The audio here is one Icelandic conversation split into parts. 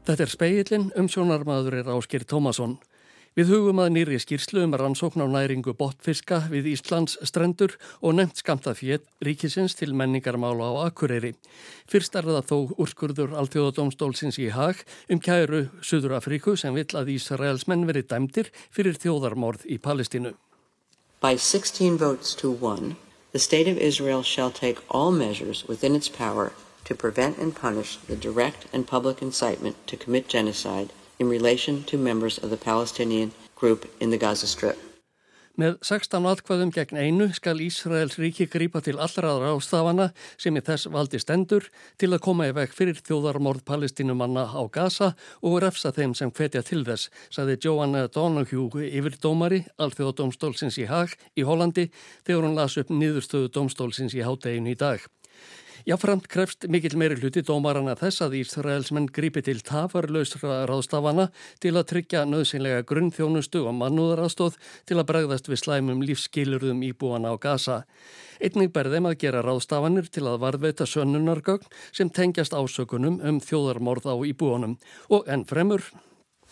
Þetta er speillin um sjónarmaður er Áskir Tómasson. Við hugum að nýri skýrslu um rannsókn á næringu botfiska við Íslands strendur og nefnt skamta fjett ríkisins til menningarmála á Akureyri. Fyrst er það þó úrskurður Alþjóðadómstólsins í hag um kæru Suður Afríku sem vill að Ísraels menn veri dæmdir fyrir þjóðarmorð í Palestínu. By 16 votes to 1, the state of Israel shall take all measures within its power to prevent and punish the direct and public incitement to commit genocide in relation to members of the Palestinian group in the Gaza Strip. Með 16 atkvæðum gegn einu skal Ísraels ríki grípa til allraðra ástafana sem í þess valdi stendur til að koma í veg fyrir þjóðarmorð palestinumanna á Gaza og refsa þeim sem hvetja til þess, saði Joanna Donoghue yfirdómari, alþjóðadómstólsins í Haag í Hollandi þegar hún las upp niðurstöðu dómstólsins í hátteginu í dag. Jáframt krefst mikill meiri hluti dómarana þess að Ísraelsmenn grípi til tafarlausra ráðstafana til að tryggja nöðsynlega grunnþjónustu og mannúðarastóð til að bregðast við slæmum lífskilurðum íbúana á Gaza. Einning berðum að gera ráðstafanir til að varðveita sönnunargögn sem tengjast ásökunum um þjóðarmorð á íbúanum og enn fremur.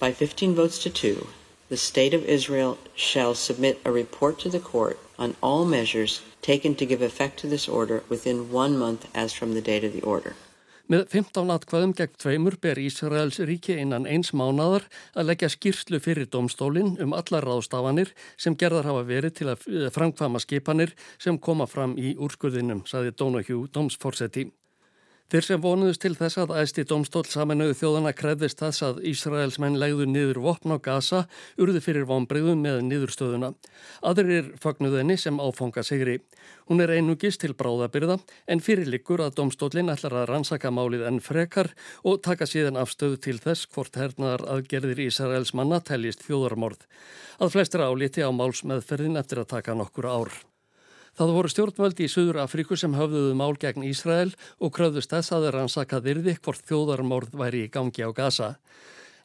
By 15 votes to 2, the state of Israel shall submit a report to the court on all measures taken to give effect to this order within one month as from the date of the order. Með 15 atkvæðum gegn tveimur ber Ísraels ríki innan eins mánadar að leggja skýrslu fyrir domstólinn um allar ráðstafanir sem gerðar hafa verið til að framkvama skipanir sem koma fram í úrskurðinum, saði Donahue, domsforsetti. Þeir sem vonuðust til þess að æsti domstól saminuðu þjóðana krefðist þess að Ísraels menn legðu niður vopn á Gaza urðu fyrir vonbreyðum með niðurstöðuna. Aðrir fagnuðinni sem áfanga sigri. Hún er einugist til bráðabyrða en fyrirlikur að domstólinn ætlar að rannsaka málið enn frekar og taka síðan afstöðu til þess hvort hernaðar aðgerðir Ísraels manna teljist þjóðarmorð. Að flestir álíti á málsmeðferðin eftir að taka nokkur ár. Það voru stjórnvöldi í Suður Afríku sem höfðuðu mál gegn Ísrael og kröðust þess að þeir rannsaka virði hvort þjóðarmórð væri í gangi á Gaza.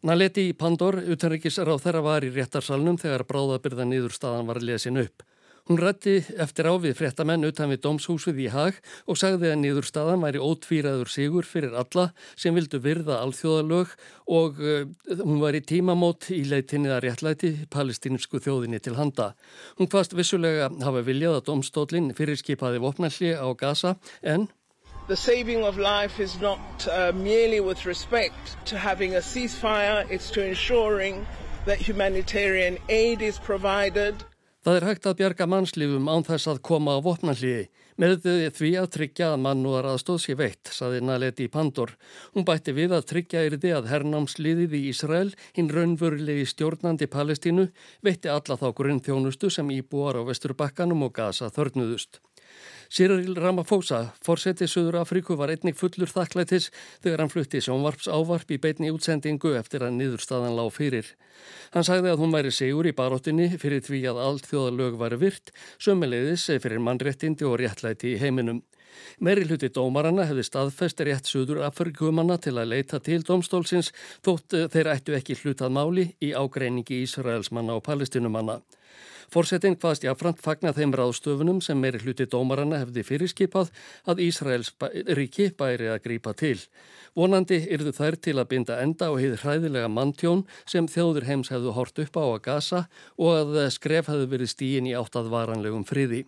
Naleti Pandor, utanrikisráð þeirra var í réttarsalnum þegar bráðabyrða nýðurstaðan var lesin upp. Hún rætti eftir á við fréttamenn utan við dómshúsið í hag og sagði að niðurstaðan væri ótvíraður sigur fyrir alla sem vildu virða alþjóðalög og uh, hún var í tímamót í leitinni að réttlæti palestinsku þjóðinni til handa. Hún hvast vissulega hafa viljað að dómstólinn fyrirskipaði vopnalli á Gaza en... The saving of life is not uh, merely with respect to having a ceasefire, it's to ensuring that humanitarian aid is provided Það er hægt að bjarga mannslífum án þess að koma á vopnallíði. Með því að tryggja að mannúðar aðstóð sé veitt, saði Naleti Pandor. Hún bætti við að tryggja yrði að hernámsliðið í Ísrael, hinn raunvörulegi stjórnandi Palestínu, veitti alla þá grunn þjónustu sem íbúar á Vesturbakkanum og Gaza þörnuðust. Cyril Ramaphosa, fórseti Suður Afríku, var einnig fullur þakklætis þegar hann flutti sjónvarps ávarp í beitni útsendingu eftir að niðurstaðan lág fyrir. Hann sagði að hún væri segur í baróttinni fyrir því að allt þjóðalög væri virt, sömulegðis fyrir mannréttindi og réttlæti í heiminum. Meiri hluti dómarana hefði staðfesti rétt Suður Afrikumanna til að leita til domstólsins þótt þeir ættu ekki hlutað máli í ágreiningi Ísraelsmanna og palestinumanna. Fórsetin hvaðst jáframt fagna þeim ráðstöfunum sem meiri hluti dómarana hefði fyrirskipað að Ísraels ríki bæri að grípa til. Vonandi yrðu þær til að binda enda og hefði hræðilega manntjón sem þjóður heims hefðu hort upp á að gasa og að skref hefði verið stíin í áttað varanlegum friði.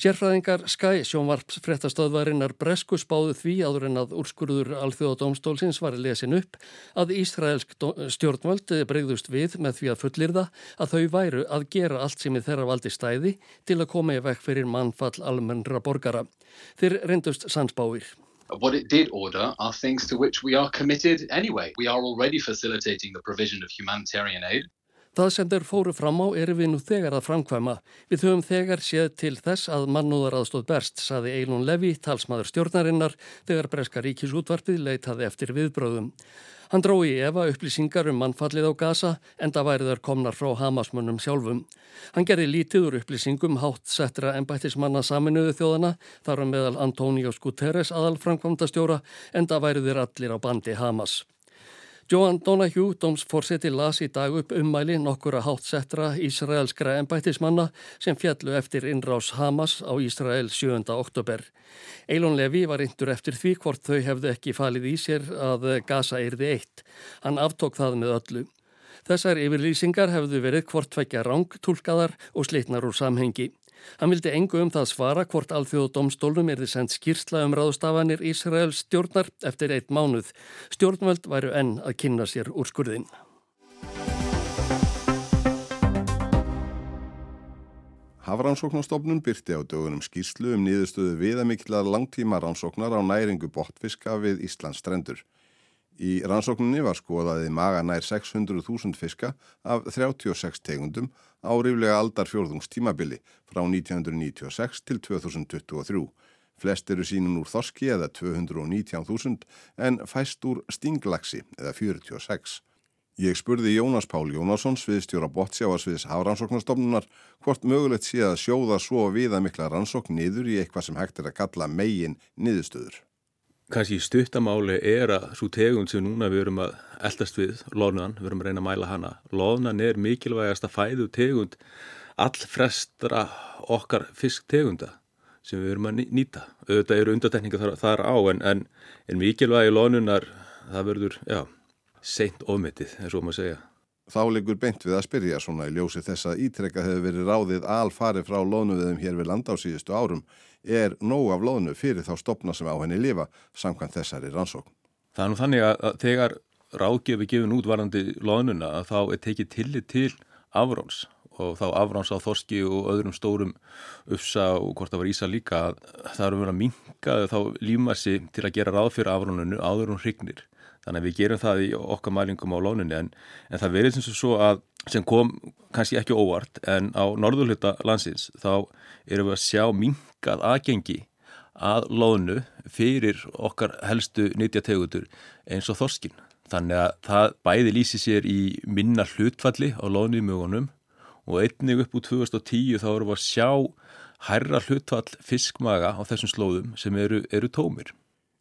Sérfræðingar Skæ sjónvarps frettastöðvarinnar Bresku spáðu því áður en að úrskurður alþjóðadómstólsins var lesin upp að Ísraelsk stjórnvöld breyðust við með því að fullirða að þau væru að gera allt sem er þeirra valdi stæði til að koma í vekk fyrir mannfall almennra borgara. Þeir reyndust sansbáir. What it did order are things to which we are committed anyway. We are already facilitating the provision of humanitarian aid. Það sem þeir fóru fram á eru við nú þegar að framkvæma. Við höfum þegar séð til þess að mannúðaraðstóð berst, saði Eilun Levi, talsmaður stjórnarinnar, þegar Breska ríkisútvarpið leitaði eftir viðbröðum. Hann drói Eva upplýsingar um mannfallið á Gaza en það væri þar komnar frá Hamasmönnum sjálfum. Hann gerði lítiður upplýsingum hátt settra ennbættismanna saminuðu þjóðana, þar um meðal Antóniós Guterres aðal framkvæmdastjóra en það væri þeir allir á bandi Hamas. Johan Donahue, dómsforseti, las í dag upp ummæli nokkura hátsettra Ísraelskra ennbættismanna sem fjallu eftir innrás Hamas á Ísrael 7. oktober. Eilon Levi var yndur eftir því hvort þau hefðu ekki falið í sér að Gaza eirði eitt. Hann aftók það með öllu. Þessar yfirlýsingar hefðu verið hvort tvekja rángtúlkaðar og slitnar úr samhengi. Hann vildi engu um það svara hvort alþjóðdómstólum er þið sendt skýrsla um ráðstafanir Ísraels stjórnar eftir eitt mánuð. Stjórnvöld væru enn að kynna sér úr skurðin. Hafrannsóknarstofnun byrti á dögunum skýrslu um niðurstöðu viðamiklar langtíma rannsóknar á næringu botfiska við Íslands strendur. Í rannsókninni var skoðaði maga nær 600.000 fiska af 36 tegundum á ríflega aldarfjörðungstímabili frá 1996 til 2023. Flest eru sínun úr þorski eða 219.000 en fæst úr stinglaxi eða 46. Ég spurði Jónas Pál Jónasson, sviðstjóra Bótsjáasviðs Hafrannsóknarstofnunar, hvort mögulegt sé að sjóða svo viða mikla rannsókn niður í eitthvað sem hægt er að kalla megin niðurstöður kannski stuttamáli er að svo tegund sem núna við erum að eldast við loðnan, við erum að reyna að mæla hana loðnan er mikilvægast að fæðu tegund allfrestra okkar fisktegunda sem við erum að nýta. Auðvitað eru undatekninga þar, þar á en, en, en mikilvægi loðnunar það verður, já, seint ofmetið eins og maður segja. Þá leggur beint við að spyrja svona í ljósi þess að ítrekka hefur verið ráðið alfari frá loðnuðum hér við landa á síðustu árum er nóg af loðnu fyrir þá stopna sem á henni lifa samkvæmt þessari rannsókn. Það er nú þannig að þegar ráðgjöfi gefin út varandi loðnuna þá er tekið tillit til afráns og þá afráns á þorski og öðrum stórum uppsa og hvort það var ísa líka það eru verið að minka þá lífmassi til að gera ráð fyrir afránunu áður hún hrygnir. Þannig að við gerum það í okkar mælingum á lónunni en, en það verður sem svo að sem kom kannski ekki óvart en á norðurluta landsins þá erum við að sjá minkað aðgengi að lónu fyrir okkar helstu nýttjategutur eins og þorskin. Þannig að það bæði lýsi sér í minna hlutfalli á lónu í mögunum og einnig upp úr 2010 þá erum við að sjá hærra hlutfall fiskmaga á þessum slóðum sem eru, eru tómir.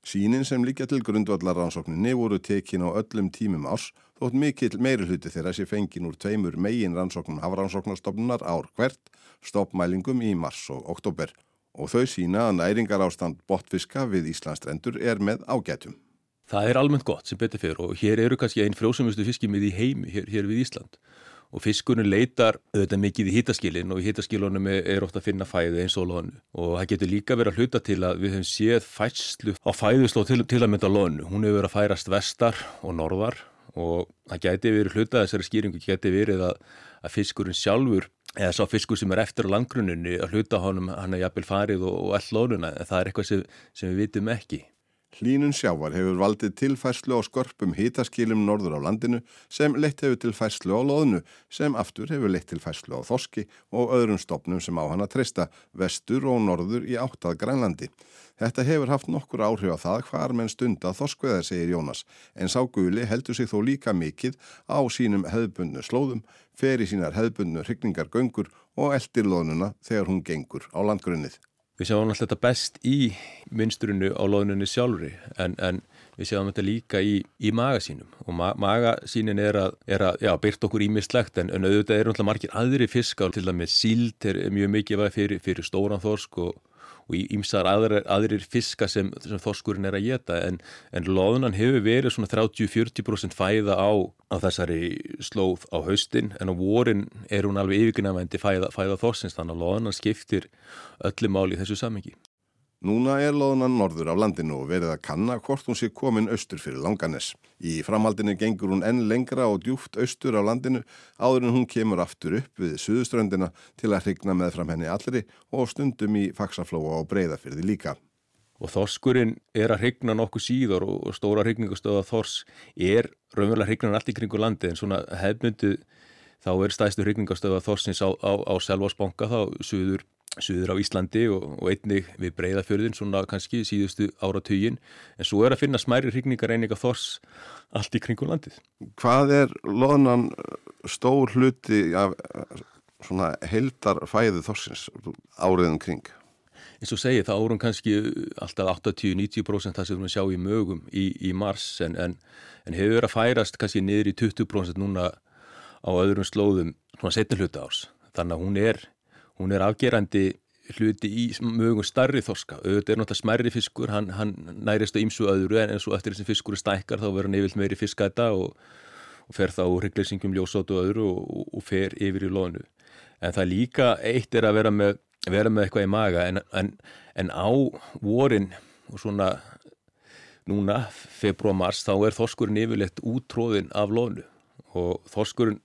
Sínin sem líka til grundvallarrannsókninni voru tekin á öllum tímum árs þótt mikill meiri hluti þeirra sé fengin úr tveimur megin rannsóknum hafrannsóknarstofnunar ár hvert, stoppmælingum í mars og oktober og þau sína að næringar ástand botfiska við Íslandstrendur er með ágætum. Það er almennt gott sem betur fyrir og hér eru kannski einn frjósumustu fiskimið í heimi hér, hér við Ísland og fiskunum leitar auðvitað mikið í hýtaskilin og í hýtaskilunum er ofta að finna fæðu eins og lónu og það getur líka verið að hluta til að við hefum séð fæslu á fæðusló til, til að mynda lónu. Hún hefur verið að færast vestar og norðar og það geti verið hluta þessari skýringu geti verið að, að fiskurinn sjálfur eða sá fiskur sem er eftir á landgrunninni að hluta honum hann er jafnvel farið og, og all lónuna en það er eitthvað sem, sem við vitum ekki. Hlínun sjávar hefur valdið tilfærslu á skorpum hitaskilum norður á landinu sem leitt hefur tilfærslu á loðnu sem aftur hefur leitt tilfærslu á þoski og öðrum stopnum sem á hann að treysta vestur og norður í áttað grænlandi. Þetta hefur haft nokkur áhrif á það hvar menn stunda þoskveðar, segir Jónas, en sá guli heldur sig þó líka mikið á sínum hefðbundnu slóðum, fer í sínar hefðbundnu hrygningar göngur og eldir loðnuna þegar hún gengur á landgrunnið. Við sjáum alltaf þetta best í mynsturinu á loðnunni sjálfri en, en við sjáum þetta líka í, í magasínum og ma magasínin er að, að byrta okkur ímislegt en, en auðvitað eru alltaf margir aðri fiskar til dæmis síld er mjög mikið fyrir, fyrir stóran þorsk og og ímsar aðrir, aðrir fiska sem, sem þorskurinn er að geta en, en loðunan hefur verið svona 30-40% fæða á, á þessari slóð á haustin en á vorin er hún alveg yfirgnafendi fæða, fæða þorsins þannig að loðunan skiptir öllu máli í þessu samengi. Núna er loðunan norður af landinu og verið að kanna hvort hún sé komin austur fyrir Langanes. Í framhaldinu gengur hún enn lengra og djúft austur af landinu áður en hún kemur aftur upp við suðuströndina til að hrigna með fram henni allri og stundum í faksaflóa og breyðafyrði líka. Og þorskurinn er að hrigna nokkuð síður og stóra hrigningastöða þors er raunverulega hrignan allt í kringu landi en svona hefmyndu þá er stæðstu hrigningastöða þorsins á, á, á Selvásbanka þá suður suður á Íslandi og, og einnig við breyðafjörðin svona kannski síðustu áratugin en svo er að finna smæri hrigningar eininga þors allt í kringum landið. Hvað er loðnan stór hluti af svona heldar fæðu þorsins áriðum kring? eins og segi það árum kannski alltaf 80-90% það sem við erum að sjá í mögum í, í mars en, en, en hefur verið að færast kannski niður í 20% núna á öðrum slóðum svona setni hluta árs þannig að hún er, hún er afgerandi hluti í mögum starri þorska. Auðvitað er náttúrulega smerri fiskur hann, hann nærist á ýmsu öðru en eins og eftir þessum fiskur stækkar þá verður hann yfirlt meiri fiskæta og, og fer þá hryggleysingum ljósótu og öðru og, og fer yfir í lónu en það líka eitt er að vera með vera með eitthvað í maga en, en, en á vorin og svona núna, februar-mars, þá er þorskurinn yfirleitt útróðin af lofnu og þorskurinn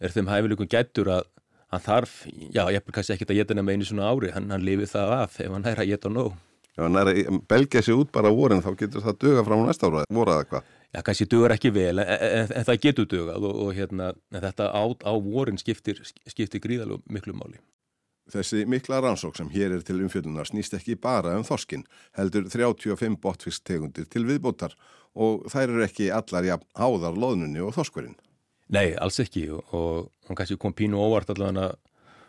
er þeim hæfileikum gættur að hann þarf, já, ég er kannski ekki að geta nefn einu svona ári, hann, hann lifið það af ef hann er að geta nóg. Já, hann er að belgja sig út bara vorin, þá getur það döga frá næsta ára, voraða hvað? Já, kannski dögur ekki vel, en, en, en það getur dögað og, og hérna, þetta á, á vorin skiptir, skiptir gríðalög miklu máli. Þessi mikla rannsók sem hér er til umfjöldunar snýst ekki bara um þorskin, heldur 35 botfisktegundir til viðbótar og þær eru ekki allar jafn háðar loðnunni og þorskurinn. Nei, alls ekki og hann kannski kom pínu óvart allavega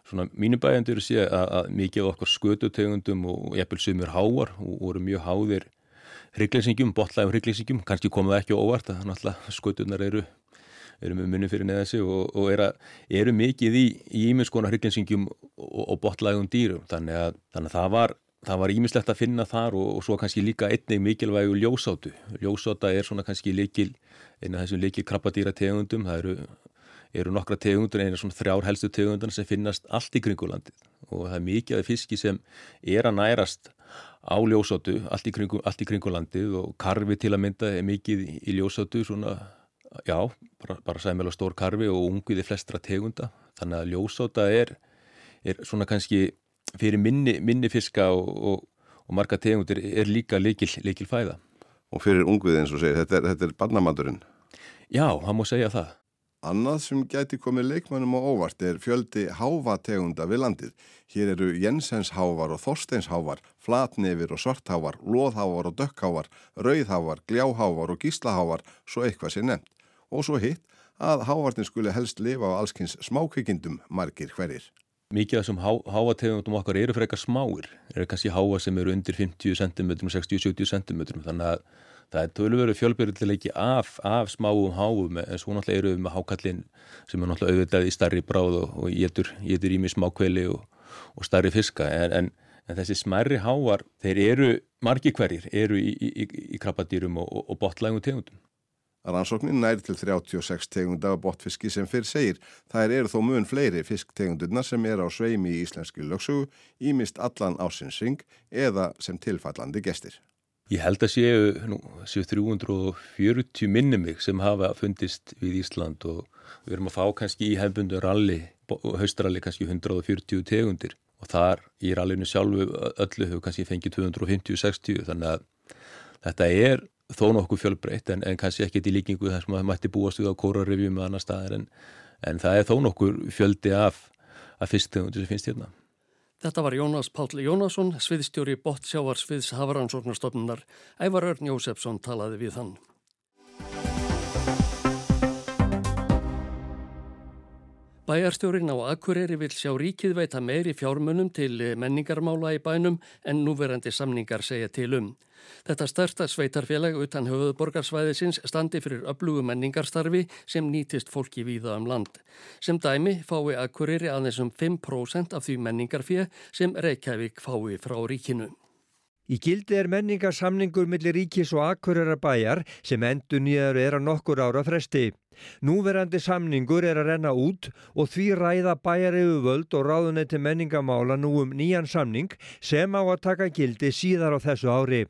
svona mínu bæjandur sé að, að mikið okkar skötutegundum og eppil sumur háar og voru mjög háðir hryggleysingum, botlægum hryggleysingum, kannski komaði ekki óvart að náttúrulega skötunar eru eru með munum fyrir neða sig og, og eru, eru mikið í ímiðskona hrygglinsingjum og, og botlægum dýrum. Þannig að, þannig að það var það var ímislegt að finna þar og, og svo kannski líka einnig mikilvægu ljósátu ljósáta er svona kannski líkil eina af þessum líkil krabbadýra tegundum það eru, eru nokkra tegundur eina svona þrjár helstu tegundan sem finnast allt í kringulandið og það er mikið af fiski sem er að nærast á ljósátu allt í, kringu, allt í kringulandið og karfi til að mynda er mikið í ljósátu svona já, bara, bara og stór karfi og unguði flestra tegunda. Þannig að ljósáta er, er svona kannski fyrir minni, minni fiska og, og, og marga tegundir er líka leikil, fæða. Og fyrir unguði eins og segir, þetta er, þetta er barnamandurinn? Já, hann má segja það. Annað sem gæti komið leikmannum á óvart er fjöldi hávategunda við landið. Hér eru Jensenshávar og Þorsteinshávar, Flatnefir og Svarthávar, Lóðhávar og Dökkhávar, Rauðhávar, Gljáhávar og Gíslahávar, svo eitthvað sé nefnt og svo hitt að hávartin skuli helst lifa á allskynns smákvikindum margir hverjir. Mikið af þessum há, háategundum okkar eru frekar smáir, eru kannski háa sem eru undir 50 cm, 60-70 cm, þannig að það er tölveru fjölbyrjuleiki af, af smáum háum. En svo náttúrulega eru við með hákallin sem er náttúrulega auðvitað í starri bráð og, og getur í mig smákveli og, og starri fiska. En, en, en þessi smærri háar, þeir eru margi hverjir, eru í, í, í, í krabbadýrum og, og botlægum tegundum. Rannsóknin nær til 36 tegunda af botfiski sem fyrr segir. Það eru þó mun fleiri fisktegundurnar sem er á sveimi í íslenski lögsugu, ímist allan ásinsing eða sem tilfallandi gestir. Ég held að séu, nú, séu 340 minnumig sem hafa fundist við Ísland og við erum að fá kannski í hefbundu ralli, haustralli kannski 140 tegundir og þar í rallinu sjálfu öllu hefur kannski fengið 250-60 þannig að þetta er þó nokkuð fjölbreytt en, en kannski ekkert í líkingu þar sem maður mætti búast við á kórarrifjum og annar staðar en, en það er þó nokkur fjöldi af, af fyrstegundir sem finnst hérna. Þetta var Jónas Páll Jónasson, sviðstjóri Bottsjávar sviðs Hafaransóknarstofnunar. Ævar Örn Jósefsson talaði við hann. Bæjarstjórin á Akureyri vil sjá ríkið veita meiri fjármunum til menningarmála í bænum en núverandi samningar segja til um. Þetta stærsta sveitarfélag utan höfuðborgarsvæðisins standi fyrir öflugu menningarstarfi sem nýtist fólki víða um land. Sem dæmi fái Akureyri aðeins um 5% af því menningarfið sem Reykjavík fái frá ríkinu. Í gildi er menningarsamningur millir ríkis og akkurera bæjar sem endur nýjar er að nokkur ára fresti. Núverandi samningur er að renna út og því ræða bæjar yfir völd og ráðunetti menningamála nú um nýjan samning sem á að taka gildi síðar á þessu ári.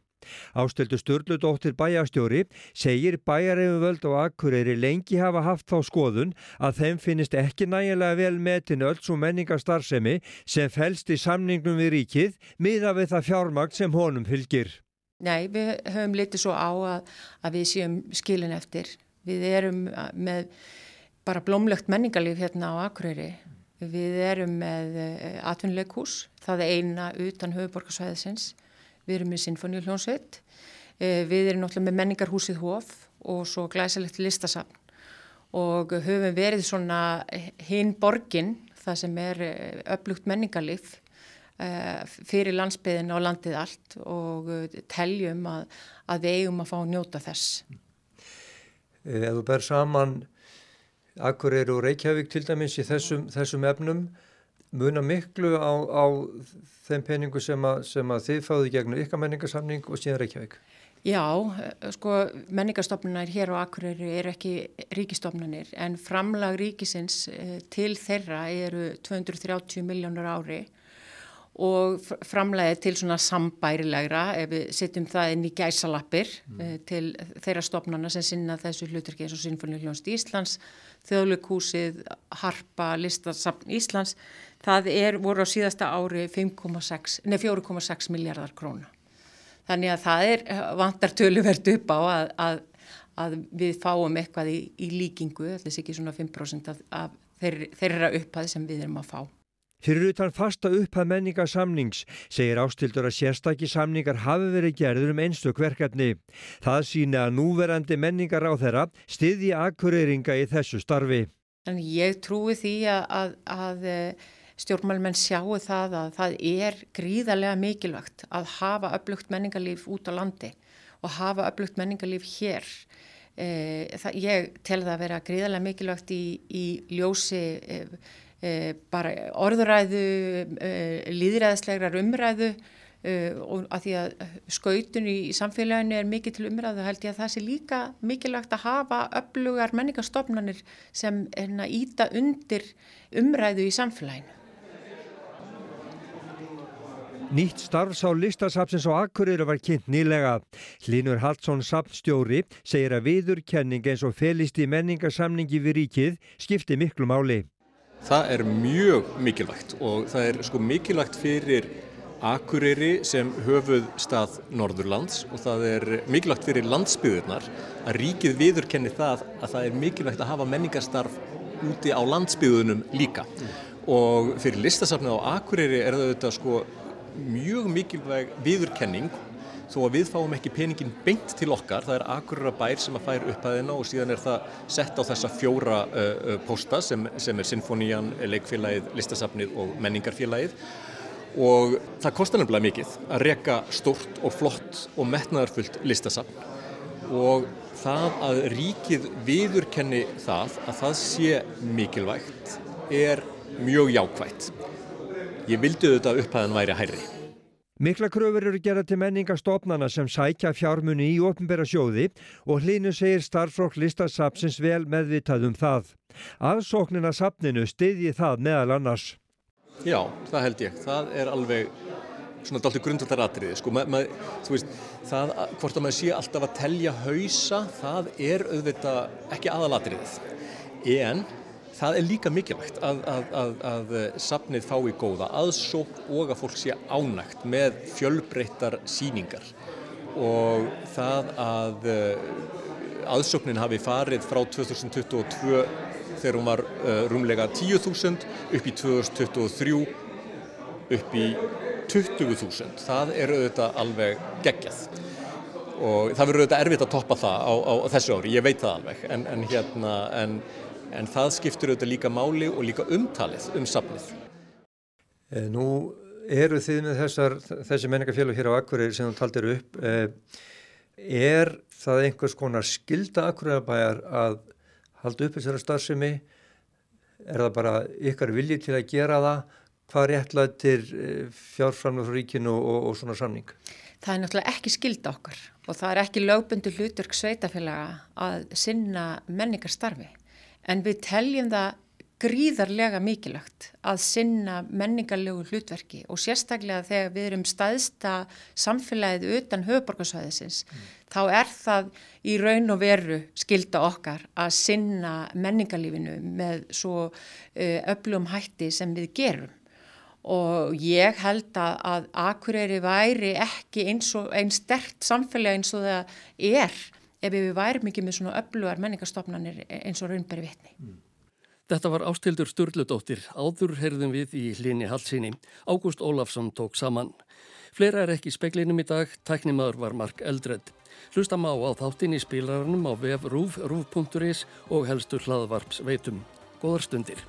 Ásteldu Sturludóttir bæjastjóri segir bæjarefum völd og akkureyri lengi hafa haft þá skoðun að þeim finnist ekki nægilega vel metin öll svo menningarstarfsemi sem fælst í samningnum við ríkið miða við það fjármagt sem honum fylgir. Nei, við höfum litið svo á að, að við séum skilin eftir. Við erum með bara blómlegt menningarlíf hérna á Akureyri. Við erum með eh, atvinnuleikús, það er eina utan höfuborgarsvæðisins við erum með Sinfoníuljónsveit, eh, við erum náttúrulega með menningarhúsið Hóf og svo glæsalegt listasafn og höfum verið svona hinn borgin, það sem er eh, upplugt menningarlif uh, fyrir landsbyðin og landið allt og teljum að, að við eigum að fá að njóta þess. Ef þú ber saman Akureyri og Reykjavík til dæmis í þessum, þessum efnum muna miklu á, á þeim peningu sem að, sem að þið fáðu gegn ykkar menningarsamning og síðan Reykjavík? Já, sko menningarstofnunar hér á Akureyri eru ekki ríkistofnunir en framlag ríkisins eh, til þeirra eru 230 miljónur ári og framlegið til svona sambærilegra ef við setjum það inn í gæsalappir mm. uh, til þeirra stopnana sem sinna þessu hluturki eins og Sinfoniljónst Íslands, Þjóðleikúsið, Harpa, Listasafn Íslands, það er, voru á síðasta ári 4,6 miljardar króna. Þannig að það er eh, vantartöluvert upp á að, að, að við fáum eitthvað í, í líkingu, þess ekki svona 5% af, af þeir, þeirra upphæði sem við erum að fá. Fyrir utan fasta upphæð menningarsamnings segir ástildur að sérstakki samningar hafi verið gerður um einstök verkefni. Það sína að núverandi menningar á þeirra stiðji akkureyringa í þessu starfi. En ég trúi því að, að, að eh, stjórnmálmenn sjáu það að það er gríðarlega mikilvægt að hafa upplugt menningarlíf út á landi og hafa upplugt menningarlíf hér. Eh, það, ég tel það að vera gríðarlega mikilvægt í, í ljósi Eh, bara orðuræðu, eh, líðræðislegar umræðu eh, og að því að skautun í samfélaginu er mikið til umræðu held ég að það sé líka mikilvægt að hafa öflugar menningarstofnanir sem íta undir umræðu í samfélaginu. Nýtt starfs á listasapsins á Akureyri var kynnt nýlega. Linur Hallsson sapnstjóri segir að viðurkenning eins og felist í menningarsamningi við ríkið skipti miklu máli. Það er mjög mikilvægt og það er sko mikilvægt fyrir Akureyri sem höfuð stað Norðurlands og það er mikilvægt fyrir landsbyðurnar að ríkið viðurkenni það að það er mikilvægt að hafa menningarstarf úti á landsbyðunum líka mm. og fyrir listasafnið á Akureyri er það auðvitað sko mjög mikilvæg viðurkenning þó að við fáum ekki peningin beint til okkar, það er akkurra bær sem að fær upphæðina og síðan er það sett á þessa fjóra uh, posta sem, sem er Sinfonían, Leikfélagið, Listasafnið og Menningarfélagið og það kostar nefnilega mikið að reka stórt og flott og metnaðarfullt listasafn og það að ríkið viðurkenni það að það sé mikilvægt er mjög jákvægt. Ég vildi auðvitað upphæðan væri hærri. Mikla kröfur eru gerað til menningarstofnana sem sækja fjármunni í ofnbæra sjóði og hlínu segir starfsfólk listasapsins vel meðvitað um það. Aðsóknina sapninu stiðji það meðal annars. Já, það held ég. Það er alveg svona dalti grundvöldar atriði. Sko, þú veist, það hvort að maður sé alltaf að telja hausa, það er auðvitað ekki aðalatriðið. En það er líka mikilvægt að, að, að, að safnið fái góða aðsók og að fólk sé ánægt með fjölbreyttar síningar og það að eh, aðsóknin hafi farið frá 2022 þegar hún var uh, rúmlega 10.000 upp í 2023 upp í 20.000 það er auðvitað alveg geggjað. Og það verður auðvitað erfitt að toppa það á, á þessu ári, ég veit það alveg. En, en hérna en en það skiptur auðvitað líka máli og líka umtalið um safnið. Eh, nú eru þið með þessar, þessi menningarfélag hér á Akureyri sem þú taldir upp, eh, er það einhvers konar skilda Akureyrabæjar að halda upp þessara starfsemi? Er það bara ykkar vilji til að gera það? Hvað er réttlættir eh, fjárframlega frá ríkinu og, og, og svona samning? Það er náttúrulega ekki skilda okkar og það er ekki lögbundu hlutverk sveitafélaga að sinna menningarstarfi en við teljum það gríðarlega mikilagt að sinna menningarlegu hlutverki og sérstaklega þegar við erum staðsta samfélagið utan höfuborgarsvæðisins mm. þá er það í raun og veru skilda okkar að sinna menningarlífinu með svo uh, öflum hætti sem við gerum og ég held að, að Akureyri væri ekki eins og einn stert samfélag eins og það er ef við værum ekki með svona öflugar menningarstofnanir eins og raunbæri vitni. Mm. Þetta var Ástildur Sturldóttir, áður heyrðum við í hlýni halsinni. Ágúst Ólafsson tók saman. Fleira er ekki í speklinum í dag, tæknimaður var Mark Eldred. Hlusta má á þáttin í spilarannum á vef rúf, rúf.is og helstu hlaðvarps veitum. Góðar stundir.